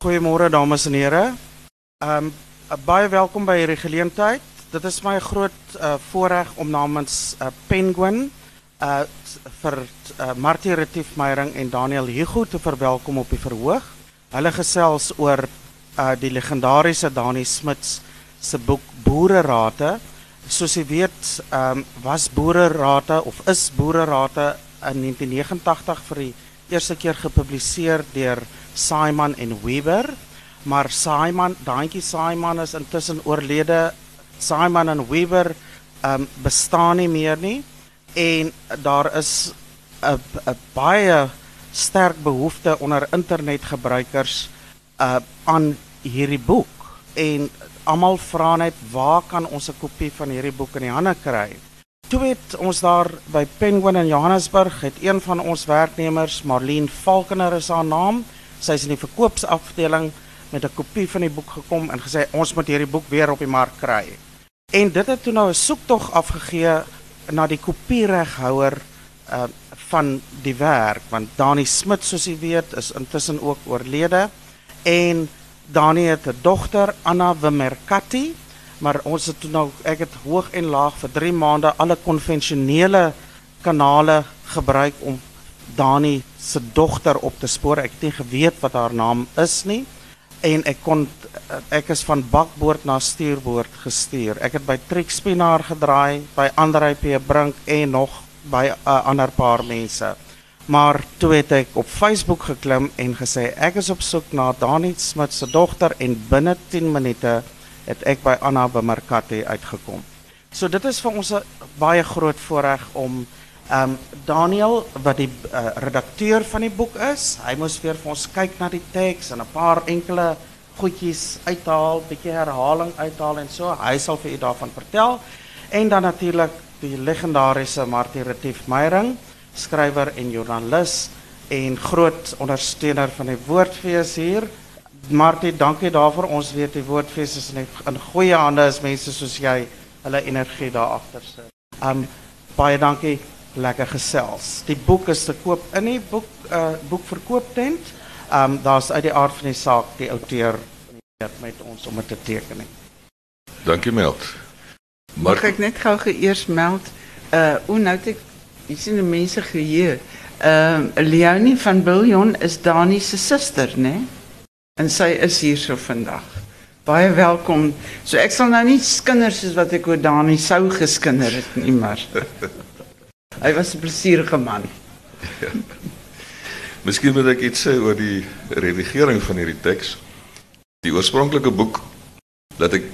Goeiemôre dames en here. Um baie welkom by hierdie geleentheid. Dit is my groot uh, voorreg om namens uh, Penguin uh vir uh, Martie Retief Meyering en Daniel Hugo te verwelkom op die verhoog. Hulle gesels oor uh die legendariese Dani Smits se boek Boererate. Soos jy weet, um was Boererate of is Boererate in 1989 vir die eerste keer gepubliseer deur Simon en Weber, maar Simon, daantjie Simon is intussen oorlede. Simon en Weber um bestaan nie meer nie en daar is 'n baie sterk behoefte onder internetgebruikers uh aan hierdie boek en almal vra net waar kan ons 'n kopie van hierdie boek in die hande kry? Toe het ons daar by Penguin in Johannesburg het een van ons werknemers, Marlene Falkener is haar naam, sy is in die verkoopsafdeling met 'n kopie van die boek gekom en gesê ons moet hierdie boek weer op die mark kry. En dit het toe nou 'n soektog afgegee na die kopiereghouer uh van die werk want Dani Smit soos jy weet is intussen ook oorlede en Dani het 'n dogter Anna Wimmerkatti maar ons het toe nou ek het hoog en laag vir 3 maande alle konvensionele kanale gebruik om Dani se dogter op te spoor. Ek het nie geweet wat haar naam is nie en ek kon ek is van bakboord na stuurboord gestuur. Ek het by Trixpinaar gedraai, by Andrei P Brink en nog by 'n uh, ander paar mense. Maar toe het ek op Facebook geklim en gesê ek is op soek na Dani Smit se dogter en binne 10 minute het ek by Anna Bemarkati uitgekom. So dit is vir ons 'n baie groot voorreg om um, Daniel wat die uh, redakteur van die boek is, hy moes weer vir ons kyk na die teks en 'n paar enkele goedjies uithaal, bietjie herhaling uithaal en so. Hy sal vir u daarvan vertel. En dan natuurlik die legendariese Martie Retief Meyering, skrywer en joernalis en groot ondersteuner van die Woordfees hier. Martie, dankie daarvoor. Ons weet die Woordfees is in, in goeie hande as mense soos jy hulle energie daar agter sit. Um baie dankie lekker gesels. Die boek is te koop in die boek uh boekverkooptent. Um daar's uit die aard van die saak die outeur met ons om dit te teken. Dankie Meld. Maar Mag ek net gou geëers meld uh hoe nou ek jy sien die mense geheue. Ehm uh, Leonie van Billion is Dani se suster, né? Nee? En sy is hier so vandag. Baie welkom. So ek sal nou nie skinder soos wat ek oor Dani sou geskinder het nie, maar Hy was 'n plesierige man. Ja. Miskien moet ek iets sê oor die redigering van hierdie teks. Die oorspronklike boek dat ek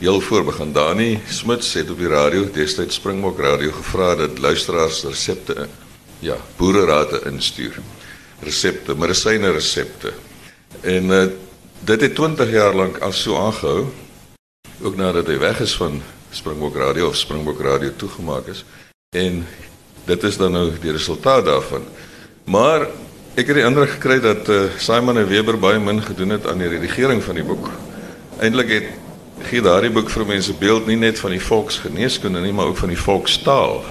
heel voor begin Dani Smits het op die radio, destyds Springbok Radio gevra dat luisteraars resepte ja, boererate instuur. Resepte, medisyne resepte. En uh, dit het 20 jaar lank al so aangehou. Ook nadat hy weg is van Springbok Radio of Springbok Radio toegemaak is. En dit is dan nou die resultaat daarvan. Maar ek het die indruk gekry dat uh, Simon en Weber baie min gedoen het aan die redigering van die boek. Eintlik het gee daardie boek vir mense beeld nie net van die volksgeneeskunde nie, maar ook van die volkstaal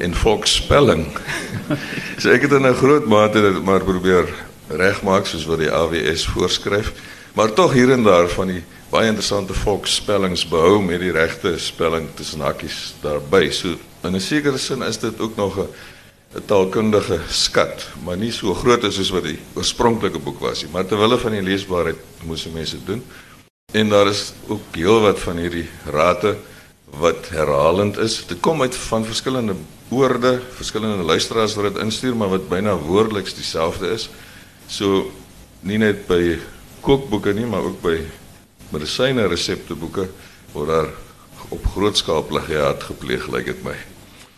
en volksspelling. so ek het in 'n groot mate dit maar probeer regmaak soos wat die AWS voorskryf, maar tog hier en daar van die baie interessante volksspellings behou met die regte spelling tussen hakkies daarby. So in 'n sekere sin is dit ook nog 'n 'n taalkundige skat, maar nie so groot as soos wat die oorspronklike boek was nie, maar terwyl hulle van die leesbaarheid moes mense doen. En daar is ook heelwat van hierdie rate wat herhalend is. Dit kom uit van verskillende woorde, verskillende luisteraars wat dit instuur, maar wat byna woordeliks dieselfde is. So nie net by kookboeke nie, maar ook by medisyne resepteboeke word daar op groot skaal plagiaat gepleeg lyk dit my.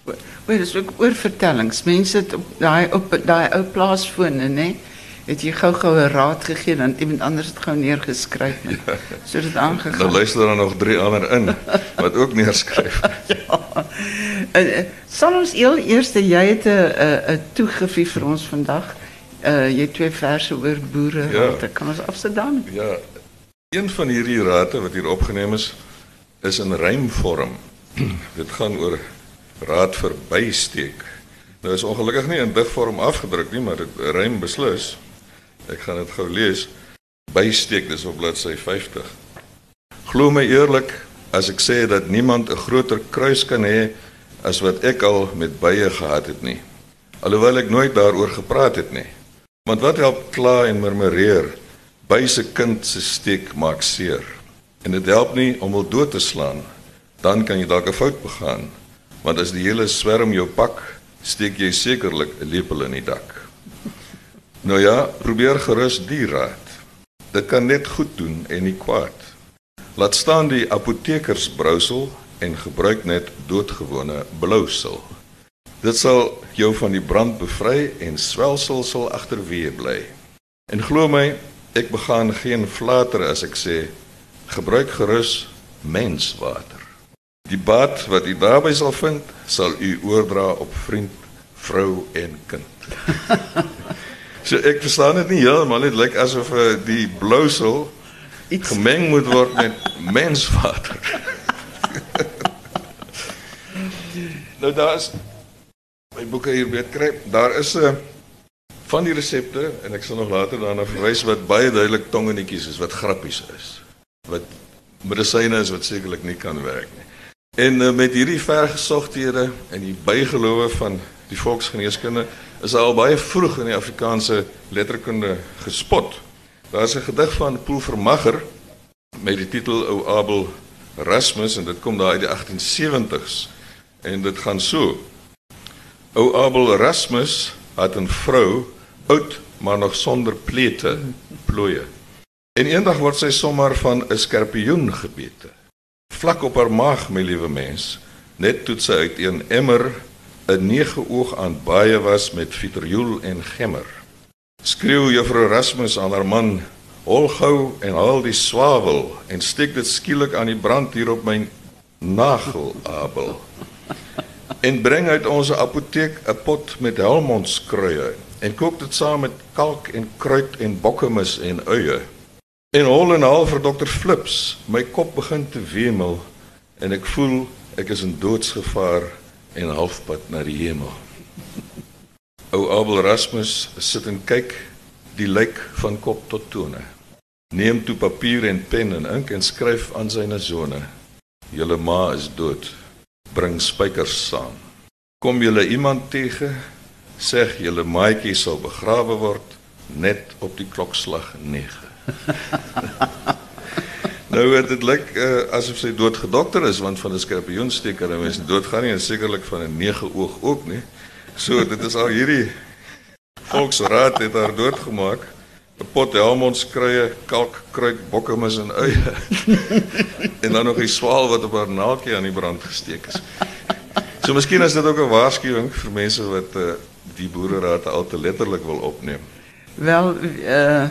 Wel, dis ook oor vertellings. Mense het op daai op daai ou plaasfone, nê, het jy gou-gou 'n raad gegee dan iemand anders het gou neergeskryf. Ja. So dit aangegaan. Dan luister daar nog drie ander in wat ook neerskryf. ja. En eh, sal ons eel eers jy het 'n 'n toegefie vir ons vandag. Uh jy twee verse oor boere. Ja. Kan ons afsit dan? Ja. Een van hierdie rate wat hier opgeneem is is in rymvorm. Dit gaan oor raad vir bysteek. Nou is ongelukkig nie in digvorm afgedruk nie, maar dit rym beslis. Ek gaan dit gou lees. bysteek dis op bladsy 50. Glo my eerlik as ek sê dat niemand 'n groter kruis kan hê as wat ek al met bye gehad het nie. Alhoewel ek nooit daaroor gepraat het nie. Want wat help kla en murmureer? By se kind se steek maak seer. En dit help nie om hom dood te slaan. Dan kan jy dalk 'n fout begaan. Want as die hele swerm jou pak, steek jy sekerlik 'n lepel in die dak. Nou ja, probeer gerus die raad. Dit kan net goed doen en nie kwaad. Laat staan die apotekersbrousel en gebruik net doodgewone blousel. Dit sal jou van die brand bevry en swelsel sal agterweë bly. En glo my, ek begaan geen flater as ek sê gebruik gerus menswater. Die bad wat u daarby sal vind, sal u oordra op vriend, vrou en kind. so ek verstaan dit nie heeltemal net lyk asof uh, die blousel iets gemeng moet word met menswater. nou daar's my boeke hier weet kry. Daar is 'n uh, van die resepte en ek sal nog later daarna verwys wat baie duidelik tongenetjies is wat grappies is. Wat medisyne is wat sekerlik nie kan werk nie. En uh, met hierdie vergesogthede en die bygelowe van die volksgeneeskunde is al baie vroeg in die Afrikaanse letterkunde gespot. Daar's 'n gedig van Poel Vermagger met die titel Ou Abel Erasmus en dit kom daar uit die 1870s en dit gaan so. Ou Abel Erasmus het 'n vrou, oud maar nog sonder plete, plooie. En eendag word sy sommer van 'n skorpioen gebete. Vlak op haar maag, my liewe mens, net toe sy uit een emmer 'n nege oog aan baie was met vitriool en gemmer. Skreeu juffrou Erasmus aan haar man, "Hol gou en haal die swavel en steek dit skielik aan die brand hier op my nagel, Abel." En bring uit ons apoteek 'n pot met helmondskruie en kook dit saam met kalk en kruit en bokkemis en uie. En hol en haal vir dokter Flips, my kop begin te wemel en ek voel ek is in doodsgevaar en halfpad na die hemel. Ou Abel Erasmus sit en kyk die lijk van kop tot tone. Neem toe papier en pen en ink en skryf aan syne sone. Julle ma is dood bring spykers saam. Kom julle iemand teë, sê julle maatjie sal begrawe word net op die klokslag 9. nou het dit lyk uh, asof sy dood gedokter is want van 'n skorpioensteker en mens doodgaan nie en sekerlik van 'n nege oog ook nie. So dit is al hierdie volksraad het haar doodgemaak. 'n pot helmondskruie, kalkkruit, bokkemis en uie. en dan nog 'n swaal wat op haar naaltjie aan die brand gesteek is. So miskien is dit ook 'n waarskuwing vir mense wat uh, die boereraad al te letterlik wil opneem. Wel, uh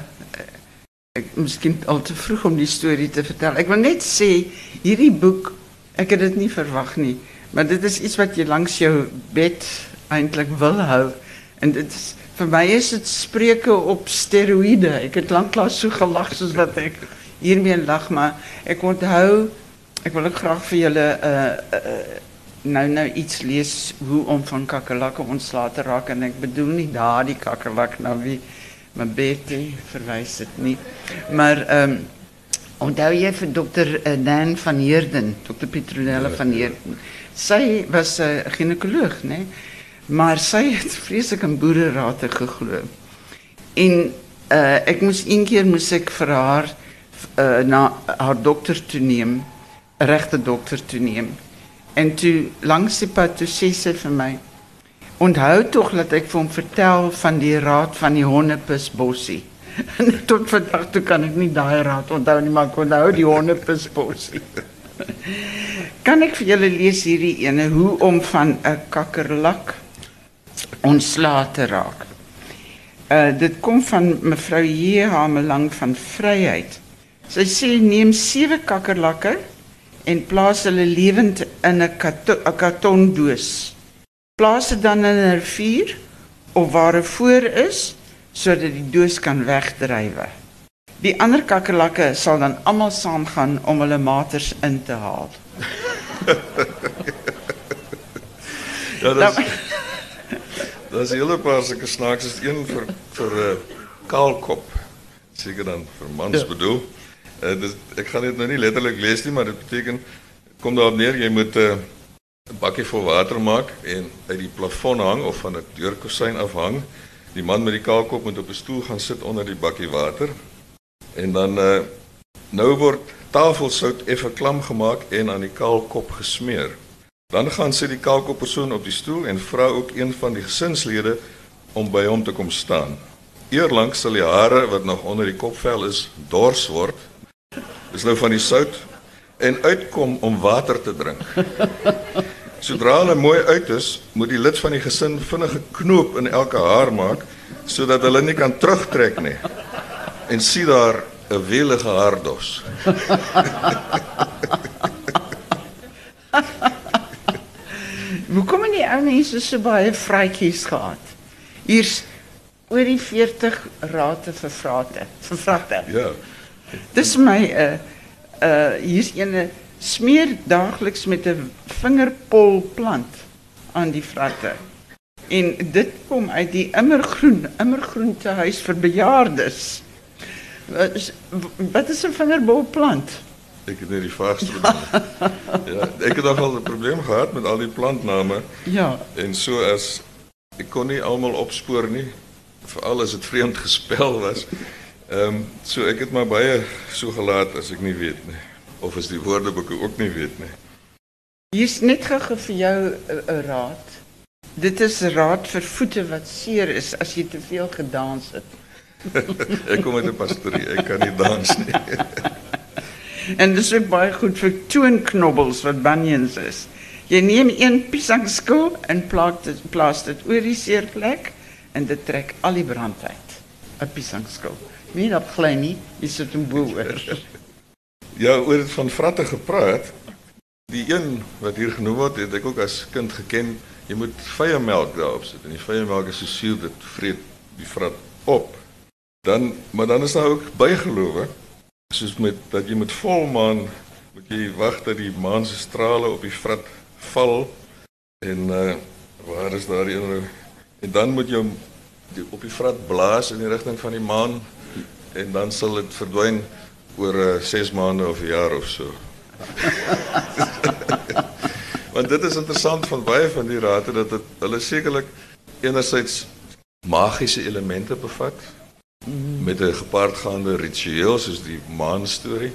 ek miskien al te vroeg om die storie te vertel. Ek wil net sê hierdie boek, ek het dit nie verwag nie, maar dit is iets wat jy langs jou bed eintlik wil hou en dit is Voor mij is het spreken op steroïden. Ik heb lang zo gelachen zoals dat ik hiermee lach. Maar ik onthou, ik wil ook graag voor jullie uh, eh, eh, eh, nou, nou iets lees hoe om van kakkelakken ontslaat te raken. En ik bedoel niet daar die kakkelak nou wie, maar BT verwijst het niet. Maar... Um, even dokter Dan van Heerden, dokter Petronella van Heerden. Zij was een uh. Nee? Maar sy het vreeslik in boererate geglo. En uh ek moes een keer moes ek vir haar uh na haar dokter toe neem, regte dokter toe neem. En toe langs die pad toe sê sy vir my: "Onthou tog dat ek vir hom vertel van die raad van die hondepusbossie." En tot vandag toe kan ek nie daai raad onthou nie, maar ek onthou die hondepusbossie. kan ek vir julle lees hierdie ene hoe om van 'n kakkerlak ontslae te raak. Uh dit kom van mevrou J Hamelang van Vryheid. Sy sê neem sewe kakkerlakke en plaas hulle lewend in 'n kartondoos. Plaas dit dan in 'n rivier of waar 'n voor is sodat die doos kan wegdrywe. Die ander kakkerlakke sal dan almal saamgaan om hulle maters in te haal. ja, dis nou, Daar's 'n hele paar sulke snaaks, is een vir vir 'n uh, kaalkop. Seker dan vir mans ja. bedoel. Uh, dis ek gaan dit nou nie letterlik lees nie, maar dit beteken kom daarop neer jy moet 'n uh, bakkie vol water maak en uit die plafon hang of van 'n deurkusyn afhang. Die man met die kaalkop moet op 'n stoel gaan sit onder die bakkie water. En dan uh nou word tafelsout effe klam gemaak en aan die kaalkop gesmeer. Dan gaan sit die kaalkop persoon op die stoel en vra ook een van die gesinslede om by hom te kom staan. Eerlank sal die hare wat nog onder die kopvel is dors word. Dis nou van die sout en uitkom om water te drink. Sodra hulle mooi uit is, moet die lid van die gesin vinnige knoop in elke haar maak sodat hulle nie kan terugtrek nie. En sien daar 'n welige haardos. Hoe kom nie ou mense so baie vrytjies gehad? Hier's oor die 40 rate vir vrate, vir vrate. Ja. Dis my 'n uh, uh hier's ene smeer daagliks met 'n vingerpolplant aan die vratte. En dit kom uit die immergroen, immergroentehuis vir bejaardes. Wat is, 'n vingerpolplant? Ek het net die vaagste ja, ek het nogal 'n probleem gehad met al die plantname. Ja. En so as ek kon nie almal opspoor nie, veral as dit vreemd gespel was. Um, so ek het maar baie so gelaat as ek nie weet nie of as die woordeboeke ook nie weet nie. Hier's net gou vir jou 'n raad. Dit is raad vir voete wat seer is as jy te veel gedans het. ek kom uit 'n pastorie, ek kan nie dans nie. en dis ook baie goed vir toonknobbels wat bunions is. Jy neem een piesangskil en plaas dit plaas dit oor die seer plek en dit trek al die brand uit. 'n Piesangskil. Nie dat gly nie, is dit 'n boer. ja, oor dit van vratte gepraat. Die een wat hier genoem word, het ek ook as kind geken. Jy moet vye melk daarop sit en die vye melk is so suur dit vreet die vrat op. Dan maar dan is daar ook bygelowe soos met dat jy met volmaan moet jy wag dat die maan se strale op die vrat val en uh waar is daar een nou? en dan moet jy op die vrat blaas in die rigting van die maan en dan sal dit verdwyn oor 6 uh, maande of 'n jaar of so. Want dit is interessant van baie van die rate dat dit hulle sekerlik enerzijds magiese elemente bevat met 'n gepaardgaande ritueel soos die maan storie.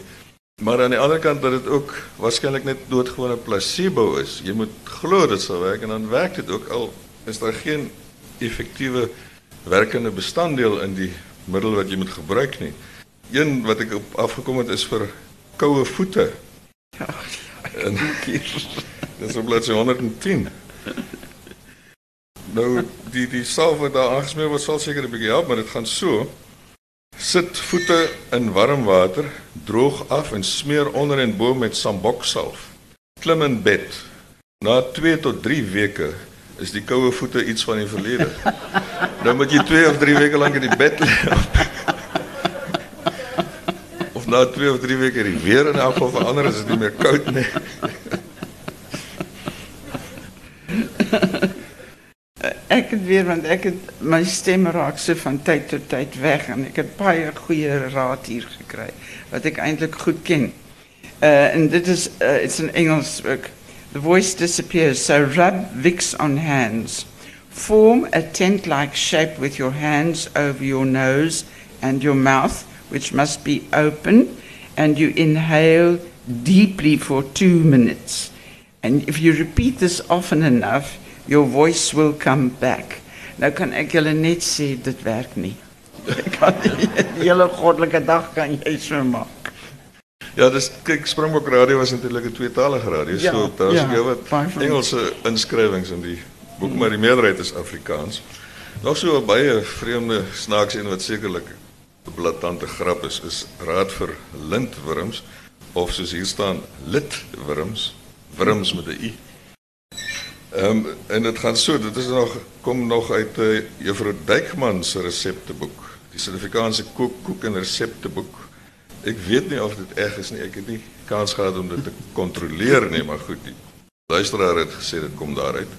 Maar aan die ander kant dat dit ook waarskynlik net doodgewone placebo is. Jy moet glo dit sal werk en dan werk dit ook al is daar geen effektiewe werkende bestanddeel in die middel wat jy moet gebruik nie. Een wat ek op afgekom het is vir koue voete. Ja, en hier. Dis op bladsy 110. Nou die die salf wat daar aangesmeer word sal seker 'n bietjie help, maar dit gaan so. Sit voete in warm water, droog af en smeer onder en bo met samboksalf. Klim in bed. Na 2 tot 3 weke is die koue voete iets van die verlede. nou moet jy 2 of 3 weke lank in die bed lê. of na 2 of 3 weke die weer in elk geval verander is dit nie meer koud nie. Ek het weer want ek het my stem raak so van tyd tot tyd weg en ek het baie goeie raad hier gekry wat ek eintlik goed ken. Uh en dit is uh, it's an Engels book. The voice disappears. So rub Vicks on hands. Form a tent like shape with your hands over your nose and your mouth, which must be open, and you inhale deeply for two minutes. And if you repeat this often enough, your voice will come back. Nou kan ek julle net sê dit werk nie. Ek kan die hele goddelike dag kan jy so maak. Ja, dis kyk Springbok Radio was natuurlik 'n tweetalige radio. Ja, so daar's ja, ook Engelse inskrywings in die boek, maar die meerderheid is Afrikaans. Nog so 'n baie vreemde snaaks een wat sekerlik 'n blaatante grap is, is raad vir lintwurms of soos hier staan litwurms, wurms met 'n i. Ehm um, en dit gaan so, dit is nog kom nog uit uh, Juffrou Dykman se resepteboek, die Suid-Afrikaanse kook kook en resepteboek ek weet nie of dit reg is nie. Ek het nie kans gehad om dit te kontroleer nie, maar goed. Die luisteraar het gesê dit kom daaruit.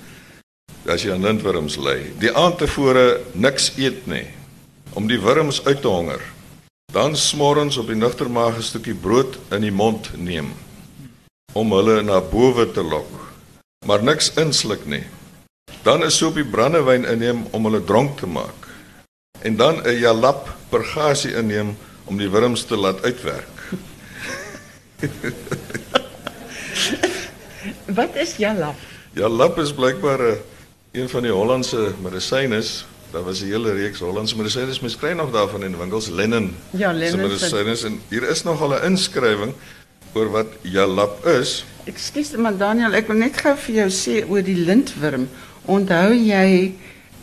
As jy aan lintworms ly, die aand tevore niks eet nie om die wurms uit te honger. dan smorgens op die nugtermaag 'n stukkie brood in die mond neem om hulle na bowe te lok, maar niks insluk nie. Dan 'n soepie brandewyn inneem om hulle dronk te maak. En dan 'n jalap pergasie inneem om die wurms te laat uitwerk. Wat is jalap? Jalap is blykbaar 'n een van die Hollandse medisyne. Daar was 'n hele reeks Hollandse medisyne. Mens kry nog daarvan in winkels, Lennon. Ja, Lennon se- medisyne en hier is nog al 'n inskrywing oor wat jalap is. Ekskuus, maar Daniel, ek wil net gou vir jou sê oor die lintworm. Onthou jy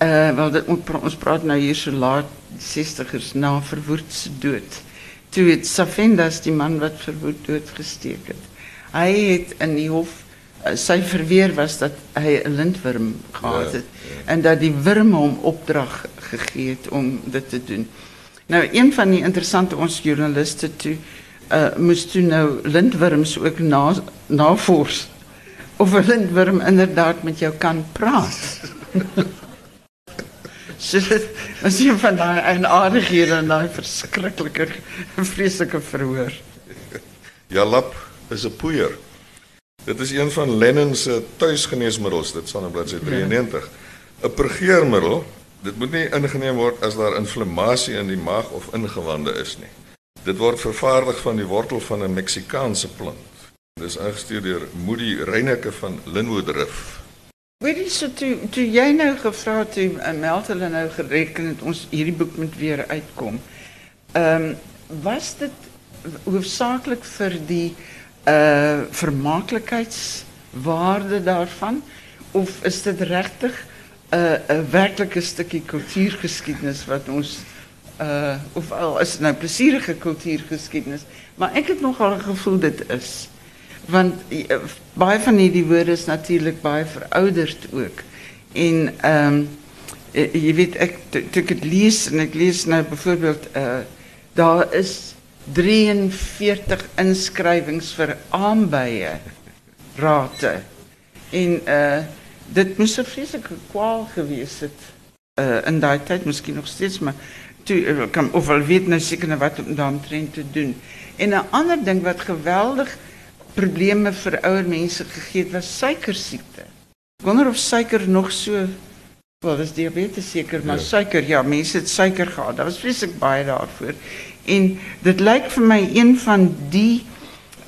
uh wel dit, ons pra- ons praat nou hier so laat 60ers na verwoed se dood. Toe het Safendas die man wat verwoed dood gesteek het. Hy het in die hof uh, sy verweer was dat hy 'n lintworm gehad Ja, het en dat die wurme hom opdrag gegee het om dit te doen. Nou een van die interessante ons joernaliste toe uh moes toe nou lintworms ook na navors of 'n lintworm inderdaad met jou kan praat. so dit was een van daai eienaardighede en daai verskriklike vreeslike verhoor. Jalap is 'n poeier. Dit is een van Lennon se tuisgeneesmiddels, dit staan op bladsy 93. 'n Purgeermiddel, dit moet nie ingeneem word as daar inflammasie in die maag of ingewande is nie. Dit word vervaardig van die wortel van 'n Meksikaanse plant. Dit is aangestuur deur Moody Reyneke van Linwoodrif. Weet jy so toe toe jy nou gevra het toe uh, meld hulle nou gereken het ons hierdie boek moet weer uitkom. Ehm was dit hoofsaaklik vir die uh vermaaklikheidswaarde daarvan of is dit regtig 'n uh, 'n werklike stukkie kultuurgeskiedenis wat ons Uh, of al is het nou plezierige cultuurgeschiedenis. Maar ik heb nogal een gevoel het is. Want eh, bij van die woorden is natuurlijk bij verouderd ook. En ehm, eh, je weet, ik, het lees, en ik lees nou bijvoorbeeld, daar is 43 inschrijvings voor aanbijen, raten. En dit moest een vreselijke kwaal geweest zijn. in die tijd misschien nog steeds, maar toe uh, kan of al weet nou seker nou wat om daarmee te doen. En 'n ander ding wat geweldig probleme vir ouer mense gegee het was suikersiekte. Ek wonder of suiker nog so wel dis diabetes seker, maar Ja. suiker ja, mense het suiker gehad. Daar was vreeslik baie daarvoor. En dit lyk vir my een van die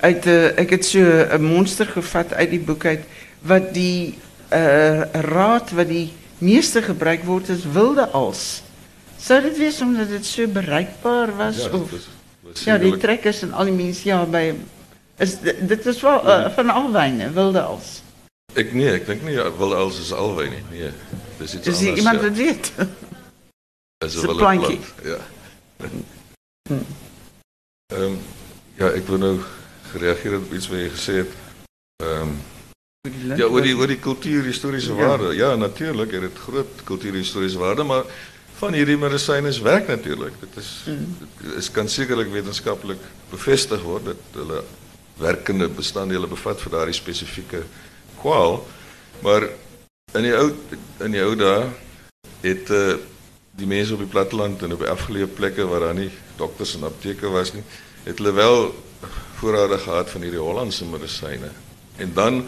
uit 'n ek het so 'n monster gevat uit die boek uit wat die uh raad wat die meeste gebruik word is wilde als. Sou dit wees omdat dit so bereikbaar was Ja, of is was ja, die trekkers en al die mense ja by is dit, is wel uh, van alwyne wilde als. Ek nee, ek dink nie ja, wil als is alwy nie. Nee. Dis iets Is anders. hier iemand ja. wat weet? Is Is 'n plantjie. plant, Ja. Ehm ja, ek wil nou gereageer op iets wat jy gesê het. Ehm ja, oor die oor die kultuurhistoriese Ja. waarde. Ja, natuurlik het dit groot kultuurhistoriese waarde, maar van hierdie medisyne is werk natuurlik. Dit is Mm. dit is kan sekerlik wetenskaplik bevestig word dat hulle werkende bestanddele bevat vir daardie spesifieke kwaal. Maar in die ou in die ou dae het uh, die mense op die platteland en op die afgeleë plekke waar daar nie dokters en apteke was nie, het hulle wel voorrade gehad van hierdie Hollandse medisyne. En dan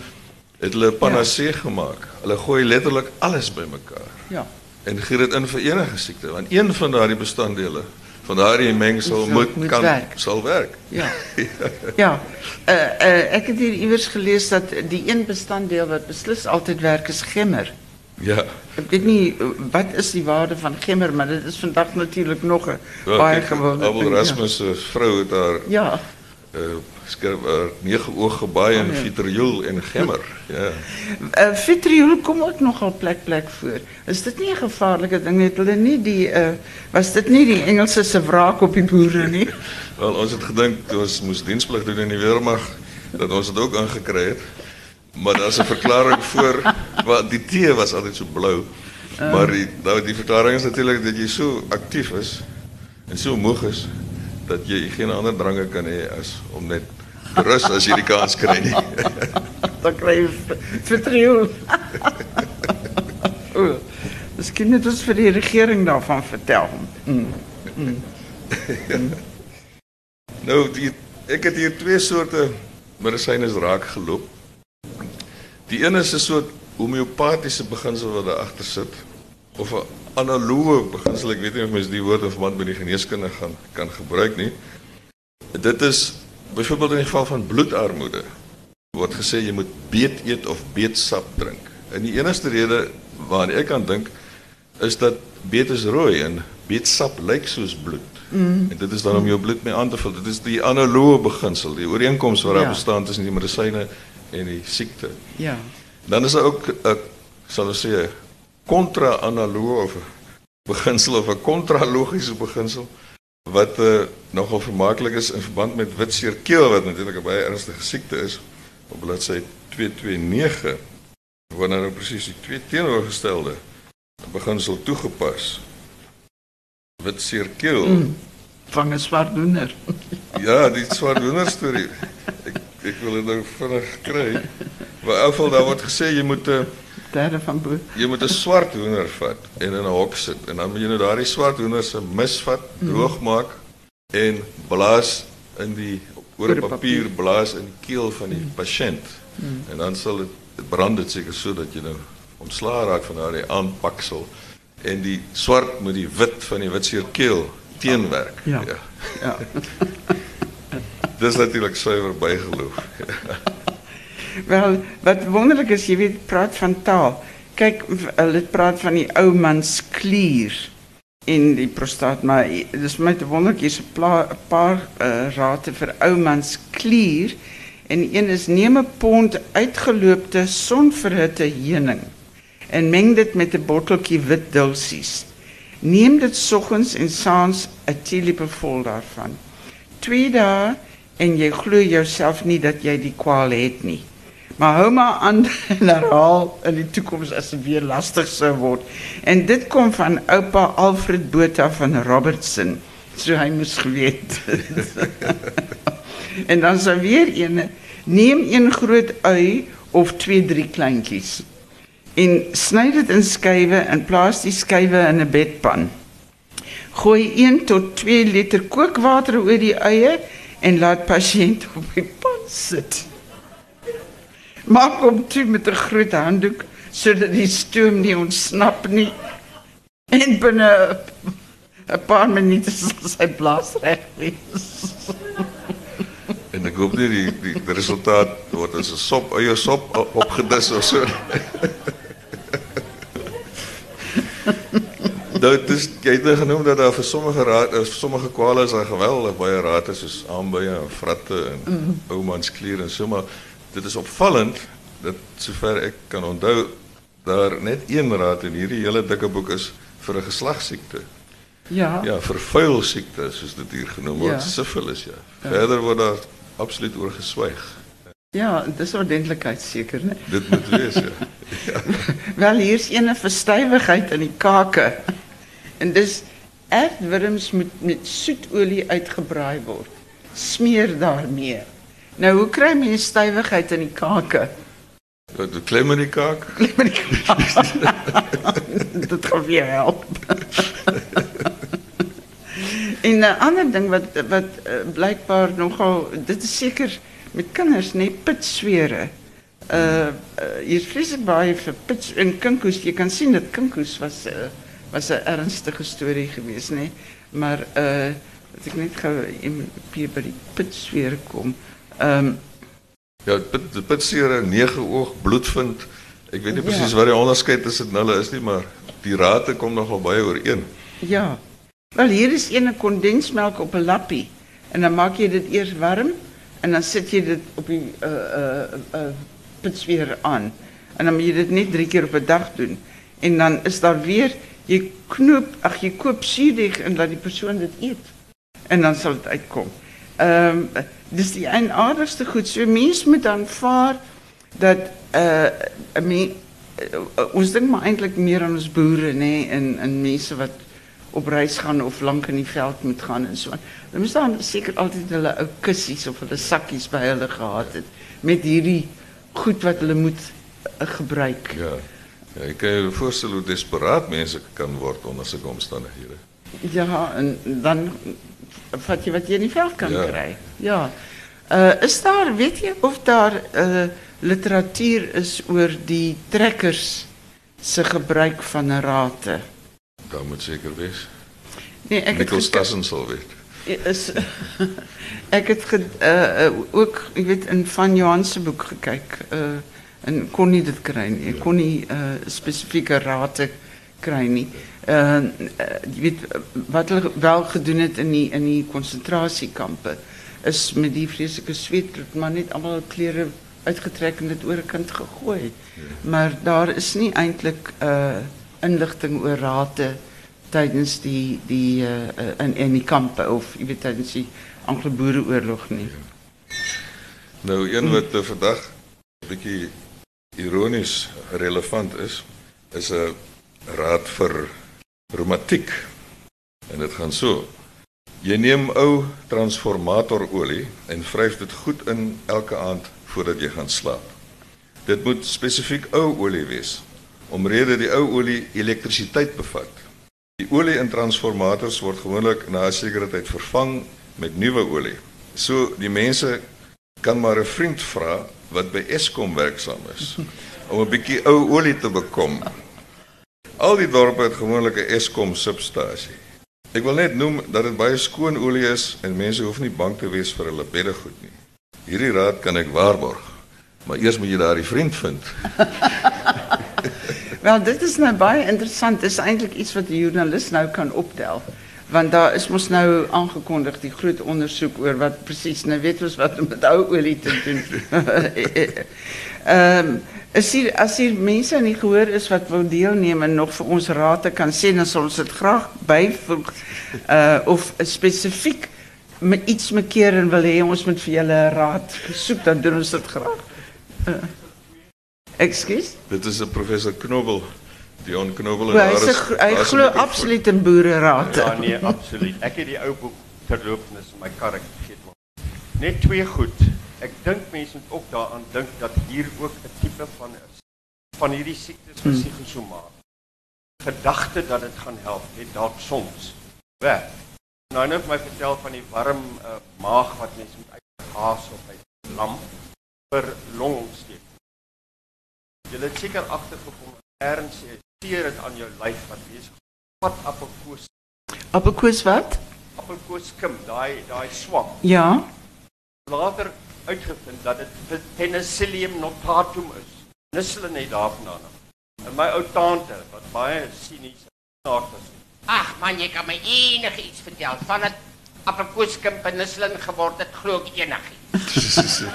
het hulle 'n panacee ja. gemaak. Hulle gooi letterlik alles bymekaar Ja. En gee dit in vir enige siekte, want een van daardie bestanddele van daardie mengsel Moet- kan werk. sal werk. Ja. Ja. Uh, uh, ek het hier iewers gelees dat die een bestanddeel wat beslis altyd werk is gemmer. Ja. Ek weet nie wat is die waarde van gemmer, maar dit is vandag natuurlik nog 'n baie gewone Abel Rasmus se vrou het daar Ja. uh, skerp uh, nege oog gebaai Oh, ja. vitriol en gemmer. Ja. Uh, vitriol kom ook nogal plek plek voor. Is dit nie 'n gevaarlike ding net hulle nie die uh, was dit nie die Engelse se wraak op die boere nie? Wel ons het gedink ons moes diensplig doen in die weermag dat ons dit ook aangekry het. Maar daar's 'n verklaring voor want die tee was altyd so blou. Maar die nou die verklaring is natuurlik dat jy so aktief is en so moeg is dat jy geen ander drange kan hê as om net rus as jy die kans kry nie. Dan kry jy vitriol. o, Miskien moet ons vir die regering daarvan vertel. Mm. Mm. Mm. Nou die ek het hier twee soorte medisyne raak geloop. Die een is 'n soort homeopatiese beginsel wat daar agter sit of 'n analoge beginsel, ek weet nie of mens die woord in verband met die geneeskunde gaan kan gebruik nie. Dit is byvoorbeeld in die geval van bloedarmoede word gesê jy moet beet eet of beetsap drink. En die enigste rede waaraan ek kan dink is dat beet is rooi en beetsap lyk soos bloed. Mm. En dit is dan om jou bloed mee aan te vul. Dit is die analoge beginsel, die ooreenkoms wat daar ja. bestaan tussen die medisyne en die siekte. Ja. Dan is daar ook 'n sal ons sê kontra-analoog of beginsel of 'n kontralogiese beginsel wat uh, nogal vermaaklik is in verband met witseerkeel wat natuurlik 'n baie ernstige siekte is op bladsy 229 word nou presies die twee teenoorgestelde beginsel toegepas. Witseerkeel mm, vang 'n swartdoener. ja, die swartdoener storie. Ek ek wil dit nou vinnig kry. Maar geval daar word gesê jy moet 'n uh, derde van. Jy moet 'n swart hoender vat en in 'n hok sit en dan moet jy nou daardie swart hoender se mis vat, mhm. droog maak en blaas in die oor papier blaas in die keel van die mm. pasiënt. Mm. En dan sal dit brand dit seker sodat jy nou ontslaa raak van daardie aanpaksel en die swart met die wit van die witseer keel teenwerk. Ja. Ja. ja. Dis natuurlik suiwer bygeloof. Wel, wat wonderlik is, jy weet, praat van taal. Kyk, hulle praat van die ou man se klier in die prostaat, maar dis my te wonderlik paar uh, rate vir ou man se klier en een is neem 'n pond uitgeloopte sonverhitte heuning en meng dit met 'n botteltjie wit dulsies. Neem dit soggens en saans 'n teelepel vol daarvan. Twee dae en jy glo jouself nie dat jy die kwaal het nie. Maar hou maar aan en herhaal in die toekoms as dit weer lastig sou word. En dit kom van oupa Alfred Botha van Robertson. So hy moes geweet. en dan sou weer een neem een groot ui of twee drie kleintjies en sny dit in skywe en plaas die skywe in 'n bedpan. Gooi 1 tot 2 liter kookwater oor die eie en laat pasiënt op die pan sit. Maak hom toe met 'n groot handdoek sodat die stoom nie ontsnap nie. En binne 'n paar minute sal sy blaas wees. En ek hoop die die, die resultaat word as 'n sop eie sop opgedis of so. Dit is jy het nou genoem dat daar vir sommige raad vir sommige kwale is daar geweldig baie rate soos aanbye en vratte en mm. oumansklier en so maar dit is opvallend dat sover ek kan onthou daar net een raad in hierdie hele dikke boek is vir 'n geslagsiekte. Ja. Ja, vir vuil siekte soos dit hier genoem word, ja. sifilis ja. Verder word daar absoluut oor geswyg. Ja, dis ordentlikheid seker, né? Dit moet wees ja. ja. Wel hier's ene verstywigheid in die kake. En dis aardwurms moet met soetolie uitgebraai word. Smeer daarmee. Nou hoe kry mense stywigheid in die kake? Wat ja, klim in die kaak? Klim in die kaak. Dit gaan weer help. en 'n ander ding wat wat uh, blykbaar nogal dit is seker met kinders nê pitswere. Uh, uh hier vreeslik baie vir pits en kinkoes. Jy kan sien dat kinkoes was uh, was 'n ernstige storie geweest nê. Maar uh ek net gou hier by die pitswere kom. Ehm um, ja, pit pitseer 9 oog bloedvind. Ek weet nie ja. presies wat die onderskeid tussen hulle is nie, maar die rate kom nogal baie ooreen. Ja. Wel hier is een kondensmelk op 'n lappie en dan maak jy dit eers warm en dan sit jy dit op die uh uh uh aan. En dan moet jy dit net 3 keer op 'n dag doen. En dan is daar weer jy knoop, ag jy koop suurdeeg en laat die persoon dit eet. En dan sal dit uitkom. Um, dis die eienaardigste goed. So mens moet aanvaar dat uh me, uh, ons dink maar eintlik meer aan ons boere nê nee, en en mense wat op reis gaan of lank in die veld moet gaan en so. Hulle moes dan seker altyd hulle ou kussies of hulle sakkies by hulle gehad het met hierdie goed wat hulle moet uh, gebruik. Ja. Ja, ek kan je voorstel hoe desperaat mense kan word onder sulke omstandighede. Ja, en dan wat je, wat je niet veld kan ja. krijgen. Ja. Eh, is daar, weet je, of daar eh, literatuur is over die trekkers ze gebruik van een raten? Dat moet zeker wees. Nee, ek Nikkels Tassensel weet. Ik ek het eh, ook, een weet, in Van Johansen boek gekeken. en kon niet het krijgen. Ik kon niet specifieke raten krijgen. Uh, jy weet wat hulle wel gedoen het in die in die konsentrasiekampe is met die vreeslike sweet maar net almal klere uitgetrek en dit oor 'n kant gegooi. Maar daar is nie eintlik uh inligting oor rate tijdens die, die uh, in, in die of je weet, tijdens die Anglo-Boerenoorlog niet. Nou, een wat uh, vandaag een beetje ironisch relevant is, is een raad voor reumatiek. En het gaat zo. Je neemt ou transformatorolie en wrijft het goed in elke aand voordat je gaat slapen. Dit moet specifiek ou olie wees, omrede die ou olie elektriciteit bevat. Die olie in transformators word gewoonlik na 'n sekere tyd vervang met nuwe olie. So die mense kan maar 'n vriend vra wat by Eskom werksaam is om 'n bietjie ou olie te bekom. Al die dorpe het gewoonlik 'n Eskom substasie. Ek wil net noem dat dit baie skoon olie is en mense hoef nie bang te wees vir hulle beddegoed nie. Hierdie raad kan ek waarborg. Maar eers moet jy daardie vriend vind. Wel, dit is nou baie interessant. Dit is eintlik iets wat die journalist nou kan optel. Want daar is mos nou aangekondig die groot ondersoek oor wat presies nou weet ons wat met ou olie te doen. Ehm um, is hier as hier mense in die gehoor is wat wil deelneem en nog vir ons rate kan sê dan sal ons dit graag byvoeg uh of spesifiek met iets mekeer en wil hê ons moet vir julle raad soek dan doen ons dit graag. Uh, Ekskuus? Dit is 'n professor Knobel, Dion Knobel Hy daar hy is 'n glo absoluut in boererate. Ja, nee, absoluut. Ek het die ou boek terloops in my kar ek vergeet maar. Net twee goed. Ek dink mense moet ook daaraan dink dat hier ook 'n tipe van is van hierdie siektes van psigosomaat. Gedagte dat dit gaan help, het dalk soms werk. Nou nou het my vertel van die warm uh, maag wat mense moet uitgaas of uit lam vir longontsteking. Jy het seker agtergekom erns sê seer dit aan jou lyf wat besig. Vat appelkoos Appelkoos wat? appelkoos skim, daai daai swam. Ja. Later uitgevind dat dit Penicillium notatum is. Nisseline het daarvandaan. En my ou tante wat baie sinies saak was. Ag man, jy kan my enigiets vertel van dit appelkoeskim penicillin geword het, glo ek enigiets.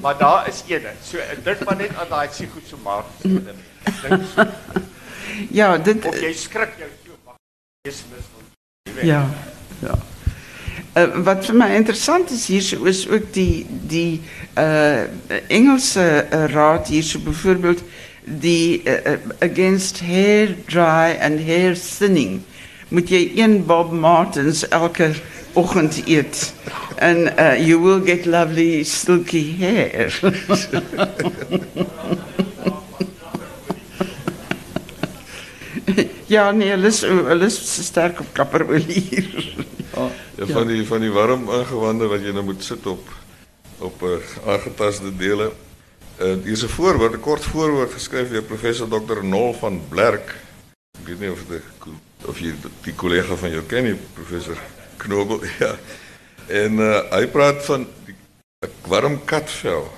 Maar daar is eene. So dink maar net aan daai psigosomatiese ding. Dink so, Ja, dit of jy skrik jou so wag. Jy's mis ja. Ja. Uh, wat vir my interessant is hier is ook die die uh Engelse uh, raad hier so byvoorbeeld die against hair dry and hair thinning moet jy een Bob Martens elke oggend eet uh, you will get lovely silky hair. ja, nee, hulle is hulle is sterk op kapperolie hier. ja. Ja, van die van die warm ingewande wat jy nou moet sit op op uh, aangetaste dele. Uh, hier is 'n voorwoord, 'n kort voorwoord geskryf deur professor Dr. Nol van Blerk. Ek weet nie of dit of jy die kollega van jou ken nie, professor Knobel. Ja. En uh, hy praat van die 'n warm katvel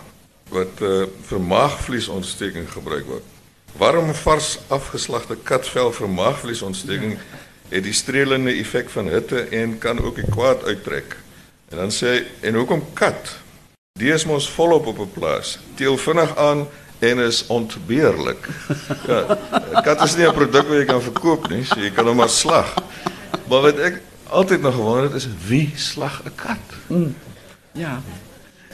wat uh, vir maagvliesontsteking gebruik word. Warm vars afgeslagte katvel vir maagvliesontsteking het die strelende effek van hitte en kan ook die kwaad uittrek. En dan sê hy en hoekom kat? Die is mos volop op 'n plaas. Teel vinnig aan en is ontbeerlik. Ja, kat is nie 'n produk wat jy kan verkoop nie, so jy kan hom maar slag. Maar wat ek altyd nog gewonder het is wie slag 'n kat? Ja.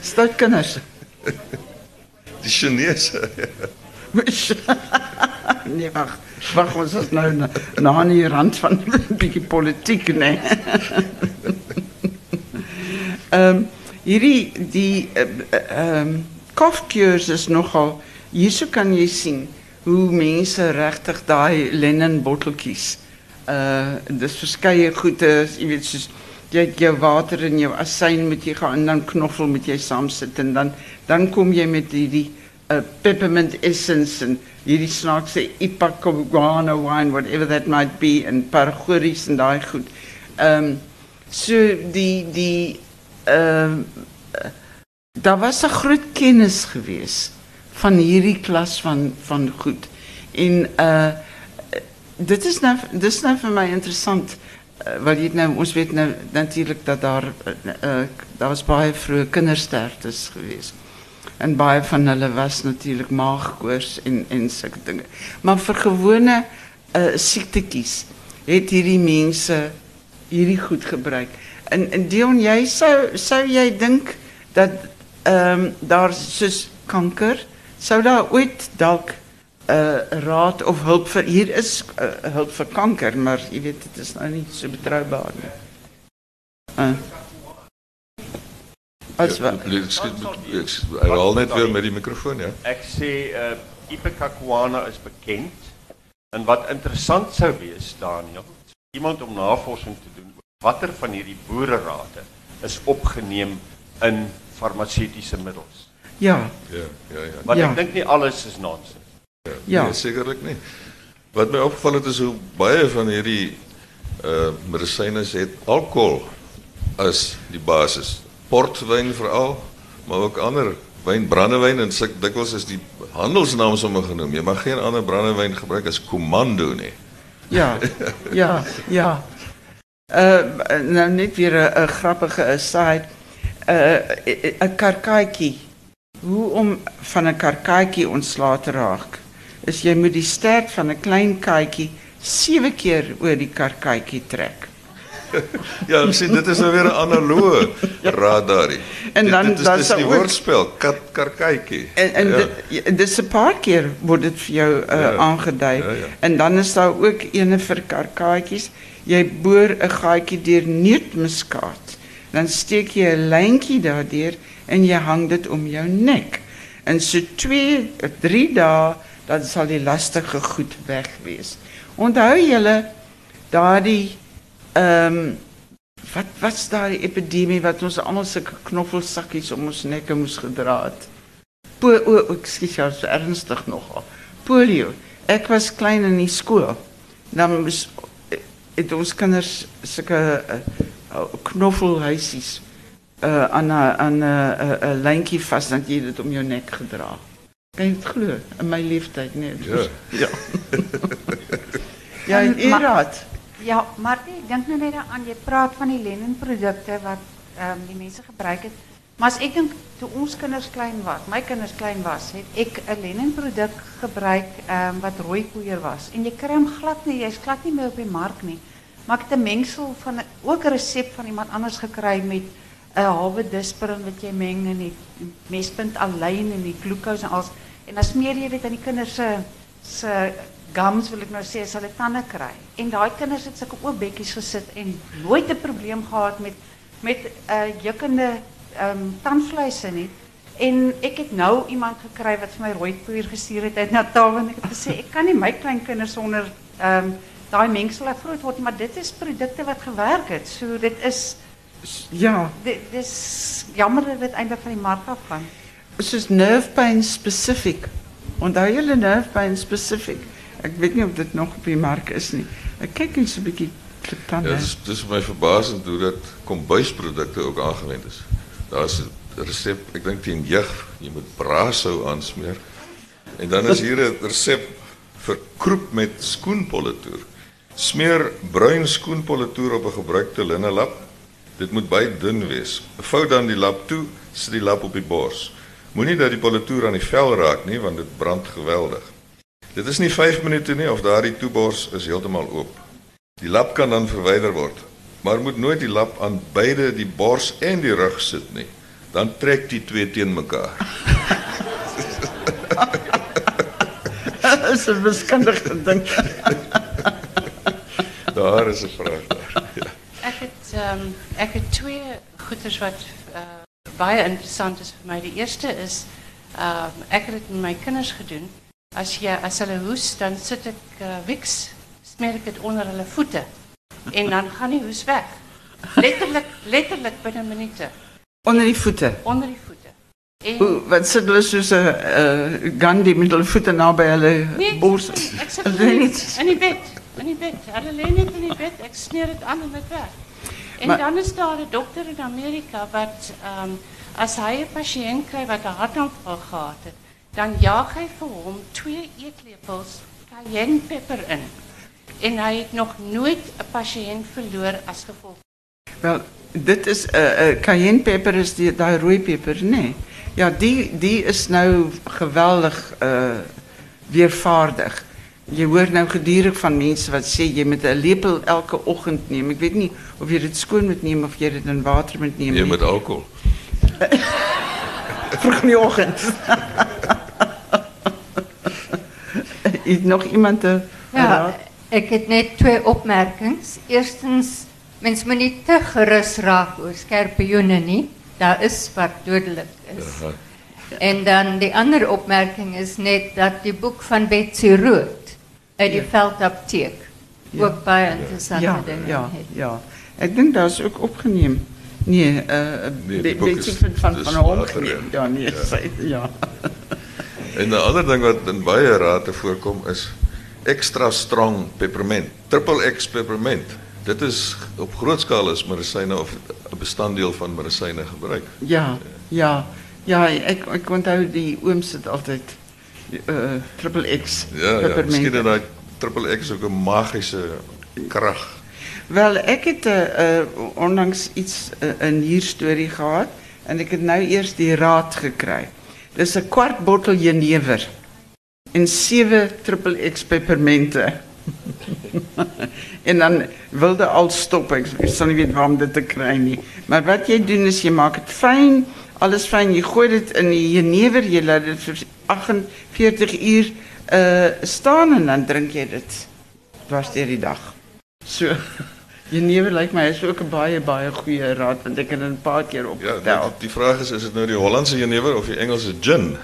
Stout kinders. Die Chinese. nee, wag. Wag, ons is nou aan die rand van 'n bietjie politiek, nee. Ehm um, hierdie die ehm uh, um, kofcures is nogal hierso kan jy sien hoe mense regtig daai Lennon botteltjies Uh dis verskeie goede, jy weet soos jou water en jou asyn moet jy gaan en dan knoffel moet jy saam sit en dan dan kom jy met hierdie uh, peppermint essence en hierdie snaakse ipacaguana wine whatever that might be en paragories en daai goed. Ehm so die die ehm daar was 'n groot kennis gewees van hierdie klas van van goed. En uh dit is nou dis nou vir my interessant uh, want jy nou ons weet nou natuurlik dat daar uh, uh, daar was baie vroeë kindersterftes gewees. En baie van hulle was natuurlik maagkoors en en sulke dinge. Maar vir gewone uh siektetjies het hierdie mense goed gebruik. En en Dion, jy sou sou jy dink dat ehm daar soos kanker sou daar ooit dalk uh, raad of hulp vir hier is uh, hulp vir kanker, maar jy weet dit is nou nie so betroubaar nie. Uh. As Ja, wat? Ek herhaal net weer met die mikrofoon, ja. Ek sê uh Ipecacuana is bekend. En wat interessant sou wees, Daniel, iemand om navorsing te doen oor watter van hierdie boererate is opgeneem in farmaseutiese middels. Ja, Ja, ja, ja. Want Ja. ek dink nie alles is nonsens. Ja. Nee, sekerlik nie. Wat my opgeval het is hoe baie van hierdie uh medisyne het alkohol as die basis. Portwyn veral, maar ook ander wyn, brandewyn en sulke dikwels is die handelsnaam sommer genoem. Jy mag geen ander brandewyn gebruik as Commando nie. ja, ja, ja. Uh, nou net weer 'n grappige aside. Uh 'n karkaatjie. Hoe om van 'n karkaatjie ontslae te raak? Is jy moet die stert van 'n klein katjie 7 keer oor die karkaatjie trek. ja, sien, Dit is nou weer een analoge radar. En dan, is, dan is woordspel, kat, karkaikie. En, en ja. een paar keer wordt het voor jou uh, en dan is daar ook een vir karkaikies. Jij boor een gaatje niet neertmuskaat. Dan steek je een lijntje daardeur en je hangt het om jouw nek. En zo twee, drie dagen, dan zal die lastige goed weg wees. Onthou jullie, daardie um, wat was daai epidemie wat ons almal sulke knoffelsakkies om ons nekke moes gedra het? Po o, o ja, so ernstig nogal. Polio. Ek was klein in die skool. Dan moes het ons kinders sulke uh, knoffelhuisies uh, aan 'n aan 'n lyntjie vas dat jy dit om jou nek gedra. Kan jy dit glo? In my leeftyd nee. Ja. Ja. ja, en En. Ja, maar ik denk nu weer aan, je praat van die Lennon-producten wat ehm, die mensen gebruiken. Maar als ik denk, toen ons kinders klein was, mijn kinders klein was, heb ik een Lennon-product gebruikt um, ehm, wat rooikoeier was. En je krijgt hem glad niet, is glad niet meer op je markt. Nie. Maar ik heb een mengsel van, ook recept van iemand anders gekregen met halve desperen wat je mengt en die mespunt alleen en die glucose en alles. En dan meer je dit aan die kinders gums wil ek nou sê as hulle tande kry. En daai kinders het sulke oop bekkies gesit en nooit 'n probleem gehad met met 'n uh, jukkende ehm um, tandvleise nie. En ek het nou iemand gekry wat vir my rooi poeier gestuur het uit Natal en ek het gesê ek kan nie my klein kinders sonder ehm um, daai mengsel laat groot word maar dit is produkte wat gewerk het. So dit is Ja, dit dis jammer dat dit eintlik van die mark af gaan. soos nerve pain specific. Onthou julle nerve pain specific? Ek weet nie of dit nog op die mark is nie. Ek kyk net so 'n bietjie tande. Ja, dis dis my verbasend hoe dat kombuisprodukte ook aangewend is. Daar's 'n resep, ek dink teen jeug, jy moet braaisou aansmeer. En dan is hier 'n resep vir kroep met skoenpolletoer. Smeer bruin skoenpolletoer op 'n gebruikte linne lap. Dit moet baie dun wees. Vou dan die lap toe, sit die lap op die bors. Moenie dat die polletoer aan die vel raak nie, want dit brand geweldig. Dit is nie 5 minute nie of daardie toebors is heeltemal oop. Die lap kan dan verwyder word, maar moet nooit die lap aan beide die bors en die rug sit nie. Dan trek die twee teen mekaar. is 'n wiskundige ding. Daar is 'n vraag daar. Ja. Ek het ehm ek het twee goeders wat uh, baie interessant is vir my. Die eerste is ehm ek het dit met my kinders gedoen. As jy as hulle hoes, dan sit ek uh, Vicks smeer ik het onder hulle voeten. En dan gaan die hoes weg. Letterlijk, letterlijk binnen minuten. Onder die voeten. Onder die voeten. En, Hoe, wat zit hulle soos 'n uh, Gandhi met hulle voete naby hulle nee, bors? ek sit in, net- in die bed. In die bed. Hulle lê net in die bed. Ek smeer dit aan en dit weg. En Maar- dan is daar 'n dokter in Amerika wat ehm as hy 'n pasiënt kry wat 'n hartaanval gehad het, dan jaag hy vir hom twee eetlepels cayennepeper in. En hy het nog nooit 'n pasiënt verloor as gevolg. Wel, dit is 'n uh, uh, cayenne pepper is die daai rooi peper, nê? Nee. Ja, die die is nou geweldig uh weervaardig. Jy hoor nou gedurig van mense wat sê jy moet 'n lepel elke oggend neem. Ek weet nie of jy dit skoon moet neem of jy dit in water moet neem. Jy nie. met alcohol. vroeg in die oggend. Is nog iemand te ja, Ik heb net twee opmerkingen. Eerstens, mensen moet niet te gerust raken over scherpioenen, niet. Dat is wat duidelijk. is. En dan de andere opmerking is net dat die boek van Betsy Rood uit die ja. veldapteek ja. ook bij interessante ja. dingen ja. heeft. Ja, ik denk dat is ook opgenomen. Nee, uh, Betsy van, van, van Holm Ja, nee, ja. ja. En 'n ander ding wat in baie rate voorkom is extra strong peppermint, triple X peppermint. Dit is op groot skaal is medisyne of 'n bestanddeel van medisyne gebruik. Ja, ja. Ja, ek ek onthou die ooms het altyd uh triple X Ja, ja, peppermint. miskien het daai triple X ook 'n magiese krag. Wel, ek het 'n uh, uh, onlangs iets 'n uh, 'n hierstorie gehad en ek het nou eers die raad gekry. Dis 'n kwart bottel jenever en 7 triple X peppermente. en dan wilde al stop. Ek, ek sal nie weet waar om dit te nie. Maar wat jy doen is jy maak dit fyn, alles fyn, jy gooi dit in die jenever, jy laat vir 48 uur uh staan en dan drink jy dit dwars deur die dag. So jenever lyk my is ook 'n baie baie goeie raad want ek het dit 'n paar keer Ja, opgetel. die, die vraag is is dit nou die Hollandse jenever of die Engelse gin?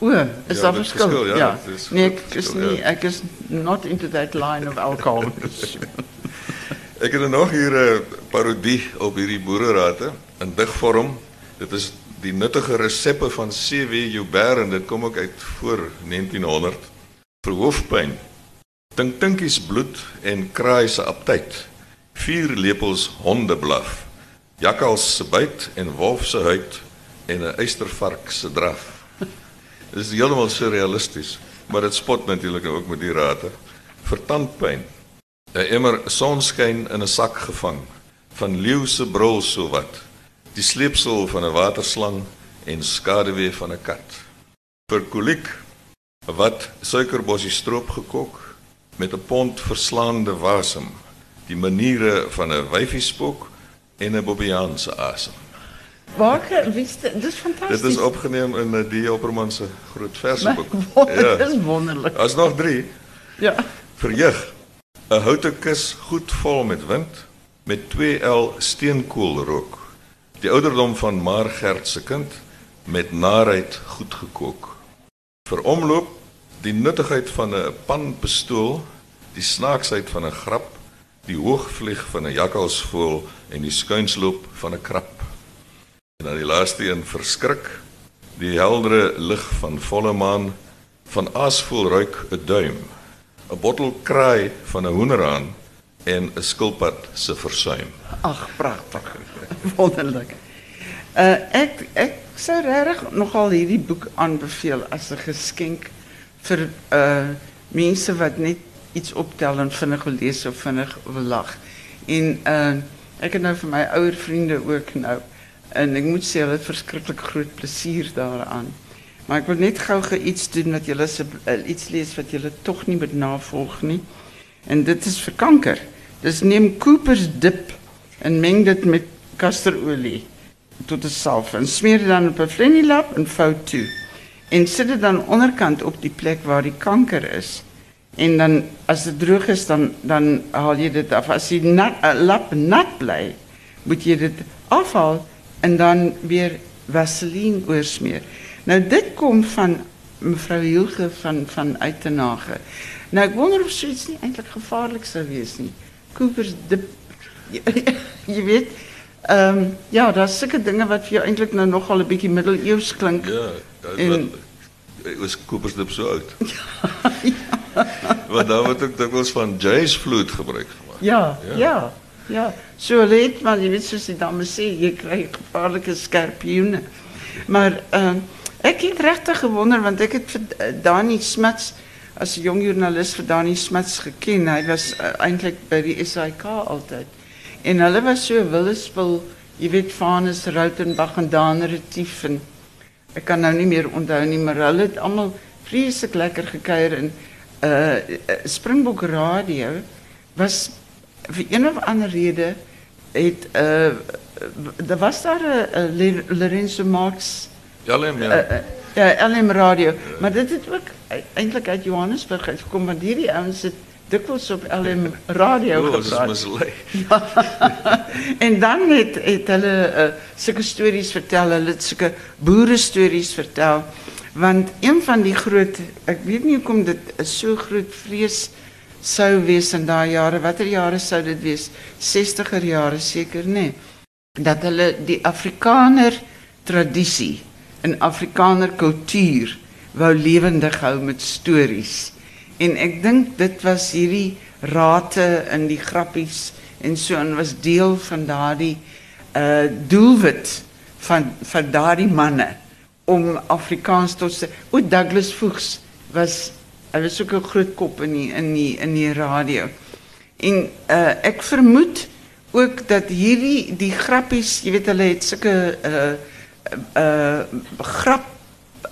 O, is Ja, daar dit verskil? verskil, ja, ja. dit is nee, ek is verskil, nie ja. ek is not into that line of alcohol. Ek het er nog hier 'n parodie op hierdie boererate in digvorm. Dit is die nuttige resepte van C.W. Joubert en dit kom ook uit voor 1900 vir hoofpyn. Tinktinkies bloed en kraai se aptyt. 4 lepels hondeblaf. Jakkals se byt en wolf se huid en 'n eystervark se draf. Dit is heeltemal surrealisties, maar dit spot natuurlik ook met die rate vir tandpyn. 'n emmer sonskyn in 'n sak gevang van leeu se brul sowat die sleepsel van 'n waterslang en skaduwee van 'n kat vir koliek wat suikerbossie stroop gekok met 'n pond verslaande wasem die maniere van 'n wyfiespook en 'n bobbejaan se asem Waar is dit? Dis fantasties. dit is opgeneem in 'n D. Opperman se groot verseboek Ja. Dit is wonderlik. daar's nog 3 Ja. Verjeug. 'n Houte kus goed vol met wind met 2L steenkoolrook. Die ouderdom van Margert se kind met naarheid goed gekook. Vir omloop die nuttigheid van 'n panpistool, die snaaksheid van 'n grap, die hoogvlieg van 'n jakkalsvoël en die skuinsloop van 'n krap. En dan die laaste een verskrik, die heldere lig van volle maan, van aasvoel ruik 'n duim. 'n bottel kraai van 'n hoenderhaan en 'n skilpad se versuim. Ag, pragtig. Wonderlik. Uh ek ek sou regtig nogal hierdie boek aanbeveel as 'n geskenk vir uh mense wat net iets optel en vinnig wil of vinnig wil lag. En uh ek het nou vir my ouer vriende ook nou en ek moet sê hulle het verskriklik groot plesier daaraan. Maar ek wil net gou-gou iets doen wat julle se uh, iets lees wat julle tog nie moet navolg nie. En dit is vir kanker. Dis neem Coopers dip en meng dit met kasterolie tot 'n salf en smeer dit dan op 'n flennielap en vou toe. En sit dit dan onderkant op die plek waar die kanker is. En dan as dit droog is dan dan haal jy dit af. As die nat, uh, lap nat bly, moet jy dit afhaal en dan weer vaseline oorsmeer. Nou dit kom van mevrouw Hielge van, van Uitenage. Nou, ik wonder of zoiets niet eigenlijk gevaarlijk zou wees nie. Coopers dip, je weet, ehm ja, dat is zulke dingen wat voor jou eigenlijk nou nogal een beetje middeleeuws klinkt. Ja, dat En- hy was Coopersdip so oud. Want daar word ook dikwels van jazzvloed gebruik gemaak. Ja, Ja. ja, ja. Zo leed, maar je weet zoals die dames zeggen, je krijgt gevaarlijke scorpioenen. Maar uh, ik heb rechtig gewonder, want ik heb uh, Dani Smits, als jong journalist voor Dani Smits gekend. Hij was uh, eindelijk bij die SAIK altijd. En hulle was so Willespil, je weet, Vanus, Rautenbach en Daan Retief. En ik kan nou niet meer onthou nie, maar hulle het allemaal vreselijk lekker gekuier. En uh, Springbok Radio was vir een of ander rede het uh daar was daar 'n uh, Lorenzo Marx Ja, Lem, ja. uh, ja LM radio, maar dit het ook eintlik uit Johannesburg uitgekom want hierdie ouens het dikwels op LM radio O, ons is gepraat. En dan het het hulle uh, sulke stories vertel, hulle het sulke boere stories vertel. Want een van die groot ek weet nie hoekom dit so groot vrees sou wees in daai jare. Watter jare sou dit wees? 60er jare seker, nê. Nee. Dat hulle die Afrikaner tradisie en Afrikaner kultuur wou lewendig hou met stories. En ek dink dit was hierdie rate en die grappies en so en was deel van daardie uh doelwit van van daardie manne om Afrikaans tot se O Douglas Voegs was hy was ook 'n groot kop in die, in die in die radio. En uh vermoed ook dat hierdie die grappies, jy weet hulle het sulke uh uh grap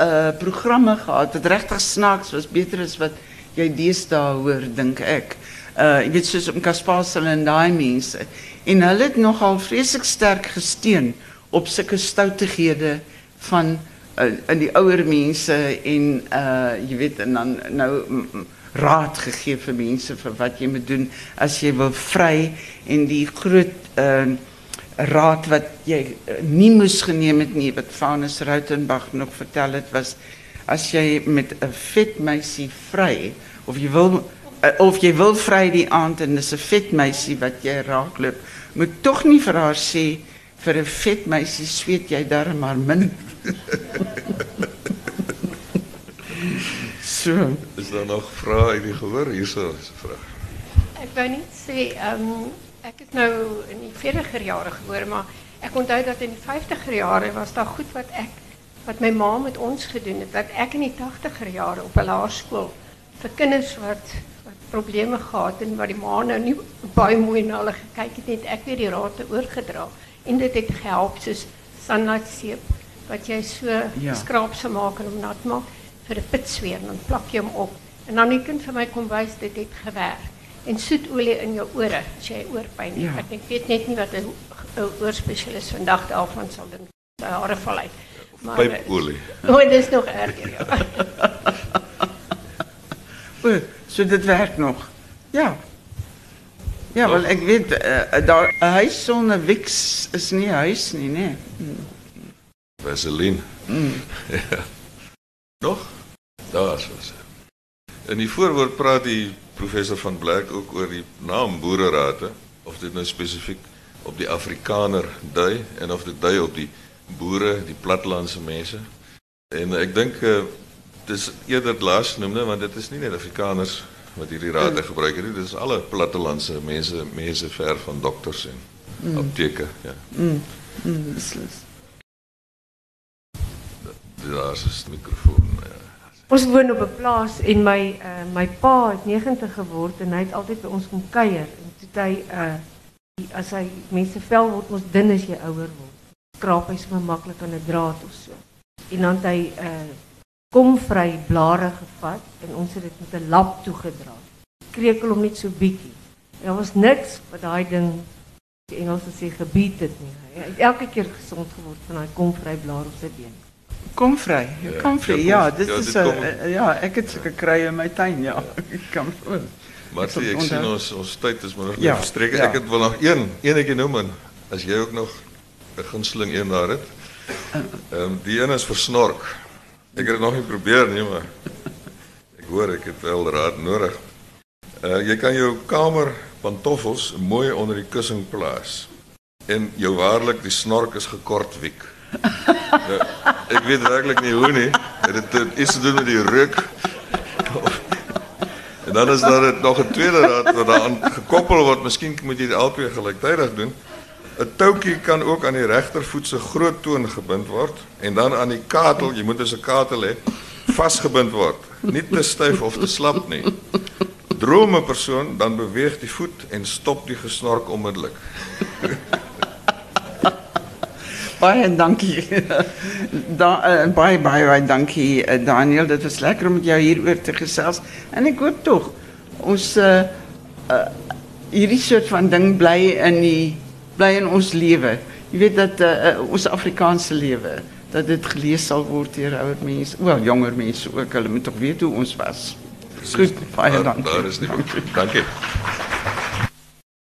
uh programme gehad wat regtig snaaks was, beter as wat jy deesdae hoor dink ek. Uh jy weet soos om Kaspasel en daai mense. En hulle het nogal vreeslik sterk gesteun op sulke stoutighede van uh, in die ouer mense en uh jy weet en dan nou raad gegee vir mense vir wat jy moet doen as jy wil vry en die groot uh raad wat jy uh, nie moes geneem het nie wat Vanus Rautenbach nog vertel het was as jy met 'n vet meisie vry of jy wil uh, of jy wil vry die aand en dis 'n vet meisie wat jy raakloop moet tog nie vir haar sê vir 'n vet meisie sweet jy darm maar min so Is daar nog vrae uit die gehoor? Hierso is 'n vraag. Ek wou net sê, ehm ek nou in die 40er jare gebore, maar ek onthou dat in die 50er jare was daar goed wat ek wat my ma met ons gedoen het. Dat ek in die 80er jare op 'n laerskool vir kinders wat wat probleme gehad en wat die ma nou nie baie mooi na hulle gekyk het, het ek weer die raad oorgedra. En dit het gehelp soos sunlight seep wat jy so Ja. skraap sou maak en hom nat maak vir 'n pitsweer en dan plak jy hom op. En dan die kind vir my kom wys dit het gewerk. En soetolie in jou ore as jy oorpyn het. Ja. Ek, ek weet net nie wat 'n 'n oorspesialis vandag daarvan sal dink. Sy hare val uit. Pypolie. O, dit is nog erger. Ja. O, so dit werk nog. Ja. Ja, wel ek weet uh, daar 'n huis sonder wiks is nie 'n huis nie, nê. Vaseline. Mm. ja. Nog? Daar is ons. In die voorwoord praat die professor van Blerk ook oor die naam boererate of dit nou spesifiek op die Afrikaner dui en of dit dui op die boere, die plattelandse mense. En ek dink uh, dis eerder die laasgenoemde want dit is nie net Afrikaners wat hierdie rate gebruik het nie, dit is alle plattelandse mense, mense ver van dokters en Mm. apteke, ja. Mm. Mm, beslis. Daar is 'n mikrofoon. Ja. Ons woon op 'n plaas en my uh, my pa het 90 geword en hy het altyd by ons kom kuier en toe hy uh die- as hy mense vel word ons dun as jy ouer word. Skraap hy sommer maklik aan 'n draad of so. En dan het hy uh komvry blare gevat en ons het dit met 'n lap toegedra. Krekel hom net so bietjie. Daar was niks wat daai ding die Engelse sê gebied het nie. Hy het elke keer gesond geword van daai komvry blaar op sy been. Kom vry. Ja, Ja, kom vry. ja, dit ja, is 'n kom- uh, ja, ek het sulke krye in my tuin, ja. Ek kan voel. Maar sien, ek sien ons ons tyd is maar nog Ja, nie verstrek. ja. Ek het wel nog een enetjie noem en as jy ook nog 'n gunsteling een daar het. Ehm die een is vir snork. Ek het dit nog nie probeer nie, maar ek hoor ek het wel raad nodig. Uh jy kan jou kamer pantoffels mooi onder die kussing plaas. En jou waarlik die snork is gekort wiek. nou, ek weet werklik nie hoe nie. Dit iets te doen met die reuk? en dan is daar nog 'n tweede raad wat daaraan gekoppel word. Miskien moet jy dit albei gelyktydig doen. 'n Toukie kan ook aan die regtervoet se groot toon gebind word en dan aan die katel, jy moet dus 'n katel hê, vasgebind word. Nie te styf of te slap nie. Drome persoon dan beweeg die voet en stop die gesnork onmiddellik. Baie dankie. Da, uh, baie baie baie dankie uh, Daniel. Dit was lekker om met jou hieroor te gesels. En ek hoop tog ons uh, uh hierdie soort van ding bly in die bly in ons lewe. Jy weet dat uh, uh, ons Afrikaanse lewe dat dit gelees sal word deur ouer mense, wel jonger mense ook. Hulle moet tog weet hoe ons was. Goed, baie dankie. Daar is nie. Dankie.